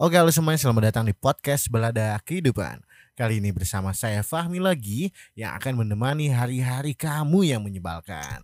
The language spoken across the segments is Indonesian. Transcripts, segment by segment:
Oke halo semuanya. Selamat datang di podcast Belada Kehidupan. Kali ini bersama saya Fahmi lagi Yang akan menemani hari-hari kamu yang menyebalkan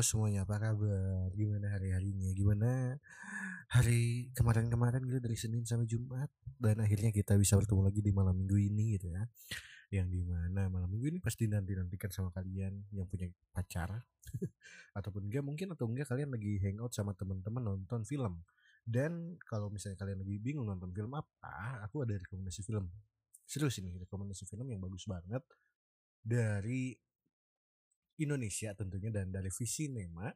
halo semuanya apa kabar? Gimana hari-harinya Gimana hari kemarin-kemarin gitu dari Senin sampai Jumat? Dan akhirnya kita bisa bertemu lagi di malam minggu ini gitu ya. Yang di mana malam minggu ini pasti nanti-nantikan sama kalian yang punya pacar. Ataupun enggak mungkin atau enggak kalian lagi hangout sama teman-teman nonton film. Dan kalau misalnya kalian lagi bingung nonton film apa Aku ada rekomendasi film. Serius ini rekomendasi film yang bagus banget Dari Indonesia tentunya dan dari Visinema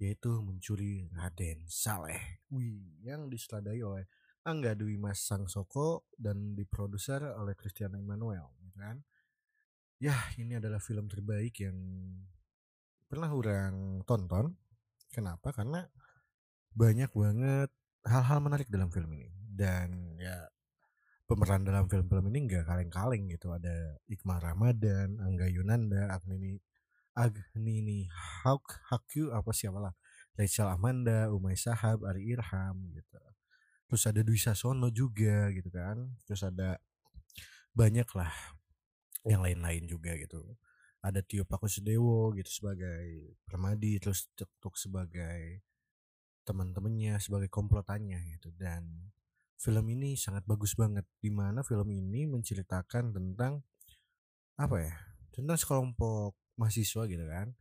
yaitu mencuri Raden Saleh. Wih, yang disutradari oleh Angga Dwi Mas Sangsoko dan diproduser oleh Christian Emmanuel gitu kan? Ya ini adalah film terbaik yang pernah orang tonton. Kenapa? Karena banyak banget hal-hal menarik dalam film ini. Dan ya pemeran dalam film-film ini nggak kaleng-kaleng gitu. Ada Iqmar Ramadan, Angga Yunanda, Agnini Agnini Hauk Hakyu apa siapalah Rachel Amanda, Umay Sahab, Ari Irham gitu. Terus ada Dwi Sasono juga gitu kan. Terus ada banyak lah yang lain-lain juga gitu. Ada Tio Pakusudewo gitu sebagai Permadi terus Tuk sebagai teman-temannya sebagai komplotannya gitu dan film ini sangat bagus banget di mana film ini menceritakan tentang apa ya tentang sekelompok mahasiswa gitu kan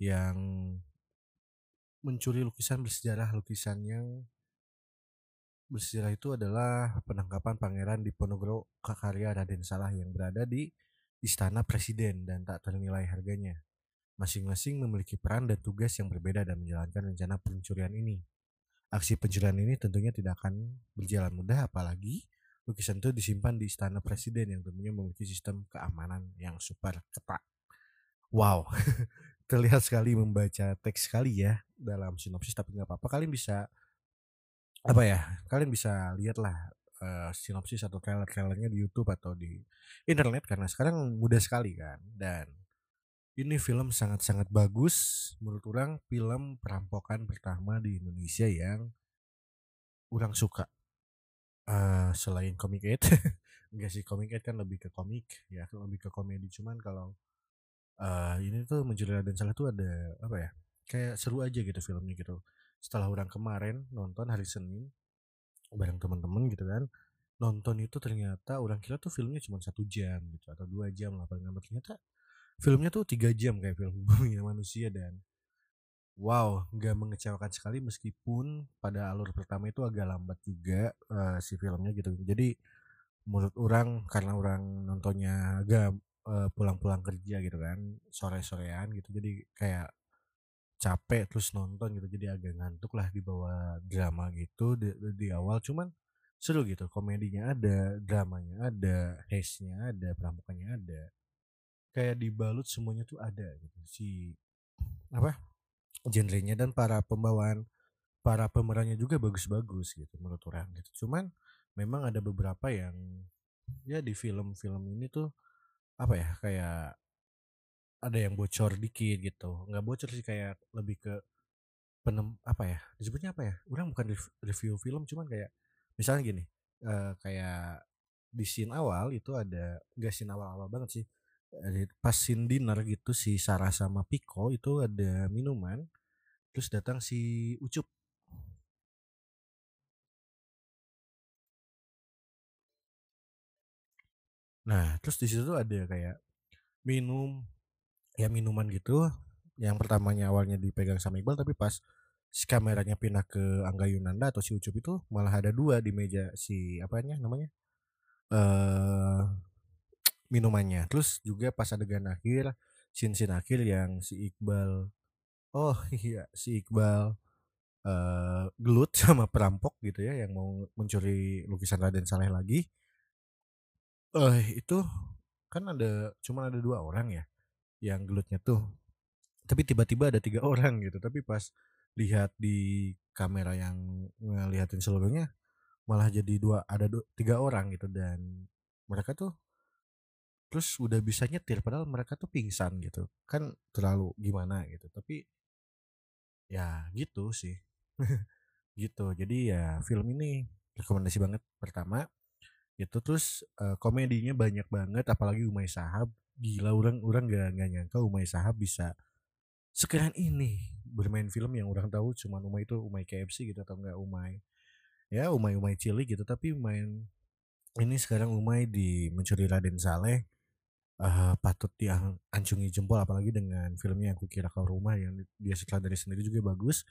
yang mencuri lukisan bersejarah lukisan yang bersejarah itu adalah penangkapan pangeran Diponegoro Kakarya Raden Salah yang berada di istana presiden dan tak ternilai harganya. Masing-masing memiliki peran dan tugas yang berbeda dan menjalankan rencana pencurian ini. Aksi pencurian ini tentunya tidak akan berjalan mudah apalagi lukisan itu disimpan di istana presiden yang tentunya memiliki sistem keamanan yang super ketat. Wow, terlihat sekali membaca teks sekali ya dalam sinopsis tapi nggak apa-apa. Kalian bisa apa ya kalian bisa lihatlah uh, sinopsis atau trailer-trailernya di YouTube atau di internet karena sekarang mudah sekali kan. Dan ini film sangat-sangat bagus menurut orang film perampokan pertama di Indonesia yang orang suka. Uh, selain komik it enggak sih komik it kan lebih ke komik ya lebih ke komedi. Cuman kalau uh, ini tuh mencuri Raden Saleh tuh ada apa ya kayak seru aja gitu filmnya gitu. Setelah orang kemarin nonton hari Senin bareng teman-teman gitu kan nonton itu ternyata orang kira tuh filmnya cuma satu jam gitu atau dua jam lah paling lama ternyata filmnya tuh tiga jam kayak film bumi manusia dan wow nggak mengecewakan sekali meskipun pada alur pertama itu agak lambat juga uh, si filmnya gitu. Jadi menurut orang karena orang nontonnya agak pulang-pulang kerja gitu kan sore-sorean gitu jadi kayak capek terus nonton gitu jadi agak ngantuk lah di bawah drama gitu di, di awal. Cuman seru gitu komedinya ada dramanya ada haze-nya ada perampokannya ada. Kayak dibalut semuanya tuh ada gitu si apa genrenya dan para pembawaan para pemerannya juga bagus-bagus gitu menurut orang gitu. Cuman memang ada beberapa yang ya di film-film ini tuh apa ya kayak ada yang bocor dikit gitu. Nggak bocor sih kayak lebih ke penem apa ya disebutnya apa ya orang bukan review film cuman kayak misalnya gini uh, kayak di scene awal itu ada gak scene awal-awal banget sih pas scene dinner gitu si Sarah sama Piko itu ada minuman terus datang si Ucup Nah, terus di situ ada kayak minum ya minuman gitu. Yang pertamanya awalnya dipegang sama Iqbal tapi pas si kameranya pindah ke Angga Yunanda atau si Ucup itu malah ada dua di meja si apanya namanya eh uh, minumannya. Terus juga pas adegan akhir sin sin akhir yang si Iqbal oh iya si Iqbal uh, gelut sama perampok gitu ya yang mau mencuri lukisan Raden Saleh lagi Eh, itu kan ada cuma ada dua orang ya yang gelutnya tuh. Tapi tiba-tiba ada tiga orang gitu. Tapi pas lihat di kamera yang ngeliatin seluruhnya malah jadi dua ada dua, tiga orang gitu. Dan mereka tuh terus udah bisa nyetir padahal mereka tuh pingsan gitu. Kan terlalu gimana gitu. Tapi ya gitu sih. Gitu. Jadi ya film ini rekomendasi banget. Pertama itu terus uh, komedinya banyak banget apalagi Umay Sahab gila orang orang gak, gak nyangka Umay Sahab bisa sekeren ini bermain film yang orang tahu cuma Umay itu Umay KFC gitu atau enggak Umay ya umai-umai cilik gitu tapi main ini sekarang umai di mencuri Raden Saleh uh, patut diancungi jempol apalagi dengan filmnya yang kukira kau rumah yang dia setelah dari sendiri juga bagus.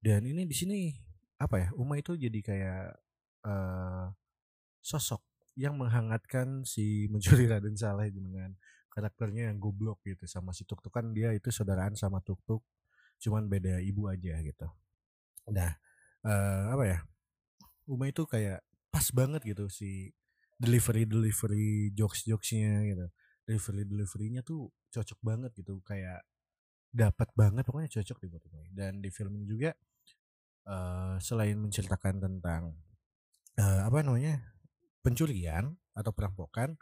Dan ini di sini apa ya Umay itu jadi kayak uh, sosok yang menghangatkan si mencuri Raden Saleh dengan karakternya yang goblok gitu sama si Tuk Tuk kan dia itu saudaraan sama Tuk Tuk cuman beda ibu aja gitu. Nah uh, apa ya Uma itu kayak pas banget gitu si delivery delivery jokes jokesnya gitu. Delivery deliverynya tuh cocok banget gitu kayak dapat banget pokoknya cocok di buat dan di film ini juga uh, selain menceritakan tentang uh, apa namanya pencurian atau perampokan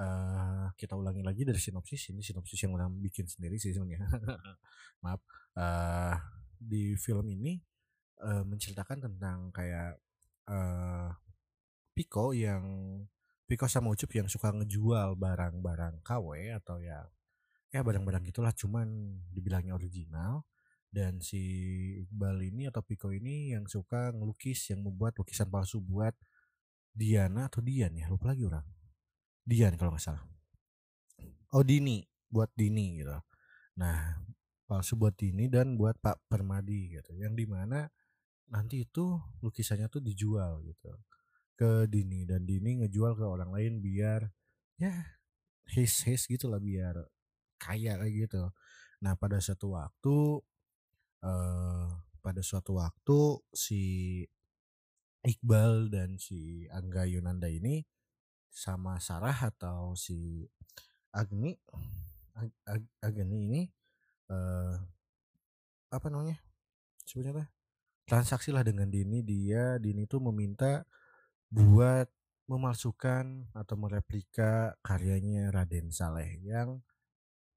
uh, kita ulangi lagi dari sinopsis. Ini sinopsis yang orang bikin sendiri sih sebenarnya. Maaf. Uh, di film ini uh, menceritakan tentang kayak uh, Piko yang Piko sama Ucup yang suka ngejual barang-barang KW atau ya ya barang-barang gitulah cuman dibilangnya original. Dan si Iqbal ini atau Piko ini yang suka ngelukis yang membuat lukisan palsu buat Diana atau Dian ya? Lupa lagi orang. Dian kalau nggak salah. Oh Dini. Buat Dini gitu. Nah palsu buat Dini dan buat Pak Permadi gitu. Yang di mana nanti itu lukisannya tuh dijual gitu ke Dini dan Dini ngejual ke orang lain biar ya his his gitu lah biar kaya kayak gitu. Nah pada suatu waktu uh, pada suatu waktu si Iqbal dan si Angga Yunanda ini sama Sarah atau si Agni Ag Ag Agni ini uh, apa namanya sebenarnya transaksi lah dengan Dini dia Dini tuh meminta buat memalsukan atau mereplika karyanya Raden Saleh yang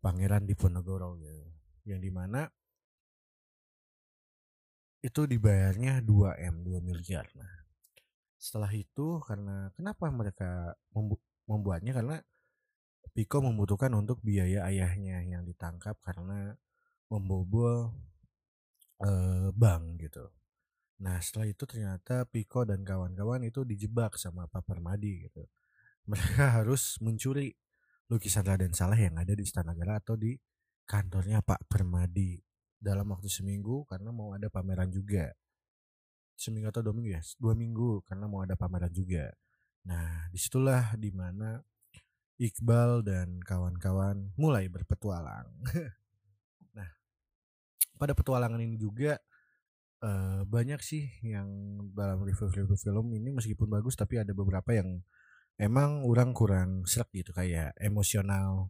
Pangeran Diponegoro gitu. Yang di mana itu dibayarnya 2 M 2 miliar. Nah, setelah itu karena kenapa mereka membu membuatnya karena Piko membutuhkan untuk biaya ayahnya yang ditangkap karena membobol eh, bank gitu. Nah setelah itu ternyata Piko dan kawan-kawan itu dijebak sama Pak Permadi gitu. Mereka harus mencuri lukisan Raden Saleh yang ada di Istana Negara atau di kantornya Pak Permadi dalam waktu seminggu karena mau ada pameran juga. Seminggu atau dua minggu ya? Dua minggu karena mau ada pameran juga. Nah di situlah di mana Iqbal dan kawan-kawan mulai berpetualang. nah pada petualangan ini juga Uh, banyak sih yang dalam review-review film ini meskipun bagus tapi ada beberapa yang emang orang kurang serak gitu kayak emosional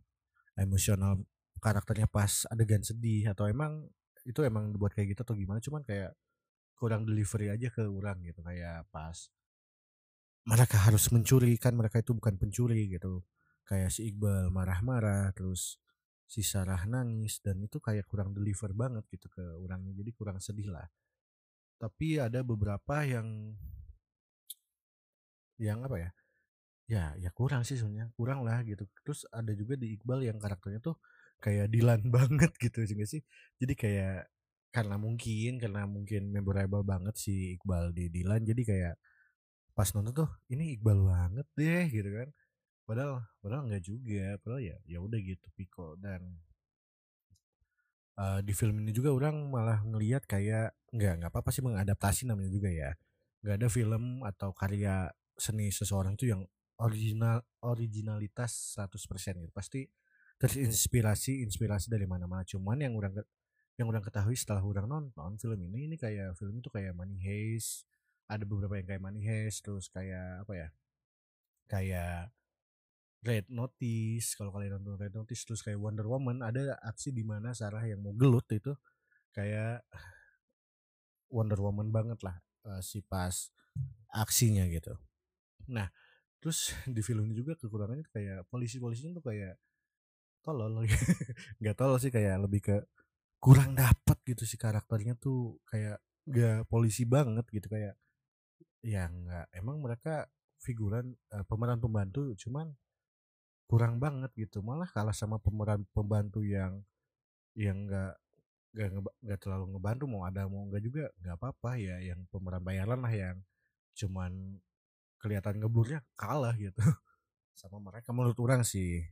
emosional karakternya pas adegan sedih atau emang itu emang buat kayak gitu atau gimana? Cuman kayak kurang delivery aja ke orang gitu kayak pas mereka harus mencuri kan mereka itu bukan pencuri gitu. Kayak si Iqbal marah-marah terus si Sarah nangis dan itu kayak kurang deliver banget gitu ke orangnya jadi kurang sedih lah. Tapi ada beberapa yang yang apa ya? Ya ya kurang sih sebenarnya kurang lah gitu. Terus ada juga di Iqbal yang karakternya tuh kayak Dilan banget gitu juga sih? Jadi kayak karena mungkin karena mungkin memorable banget si Iqbal di Dilan jadi kayak pas nonton tuh ini Iqbal banget deh gitu kan. Padahal padahal nggak juga padahal ya ya udah gitu Piko dan uh, di film ini juga orang malah ngelihat kayak nggak nggak apa-apa sih mengadaptasi namanya juga ya. Nggak ada film atau karya seni seseorang itu yang original originalitas 100% gitu. Pasti terinspirasi inspirasi dari mana-mana. Cuman yang orang yang orang ketahui setelah orang nonton film ini ini kayak film itu kayak Money Heist. Ada beberapa yang kayak Money Heist terus kayak apa ya kayak Red Notice. Kalau kalian nonton Red Notice terus kayak Wonder Woman ada aksi di mana Sarah yang mau gelut itu kayak Wonder Woman banget lah uh, si pas aksinya gitu. Nah, terus di film ini juga kekurangannya kayak polisi-polisinya tuh kayak tolol nggak tolol sih kayak lebih ke kurang dapet gitu sih karakternya tuh kayak gak polisi banget gitu kayak ya nggak. Emang mereka figuran uh, pemeran pembantu cuman kurang banget gitu malah kalah sama pemeran pembantu yang yang nggak nggak nggak terlalu ngebantu mau ada mau nggak juga nggak apa-apa ya yang pemeran bayaran lah yang cuman kelihatan ngeblurnya kalah gitu. Sama mereka menurut orang sih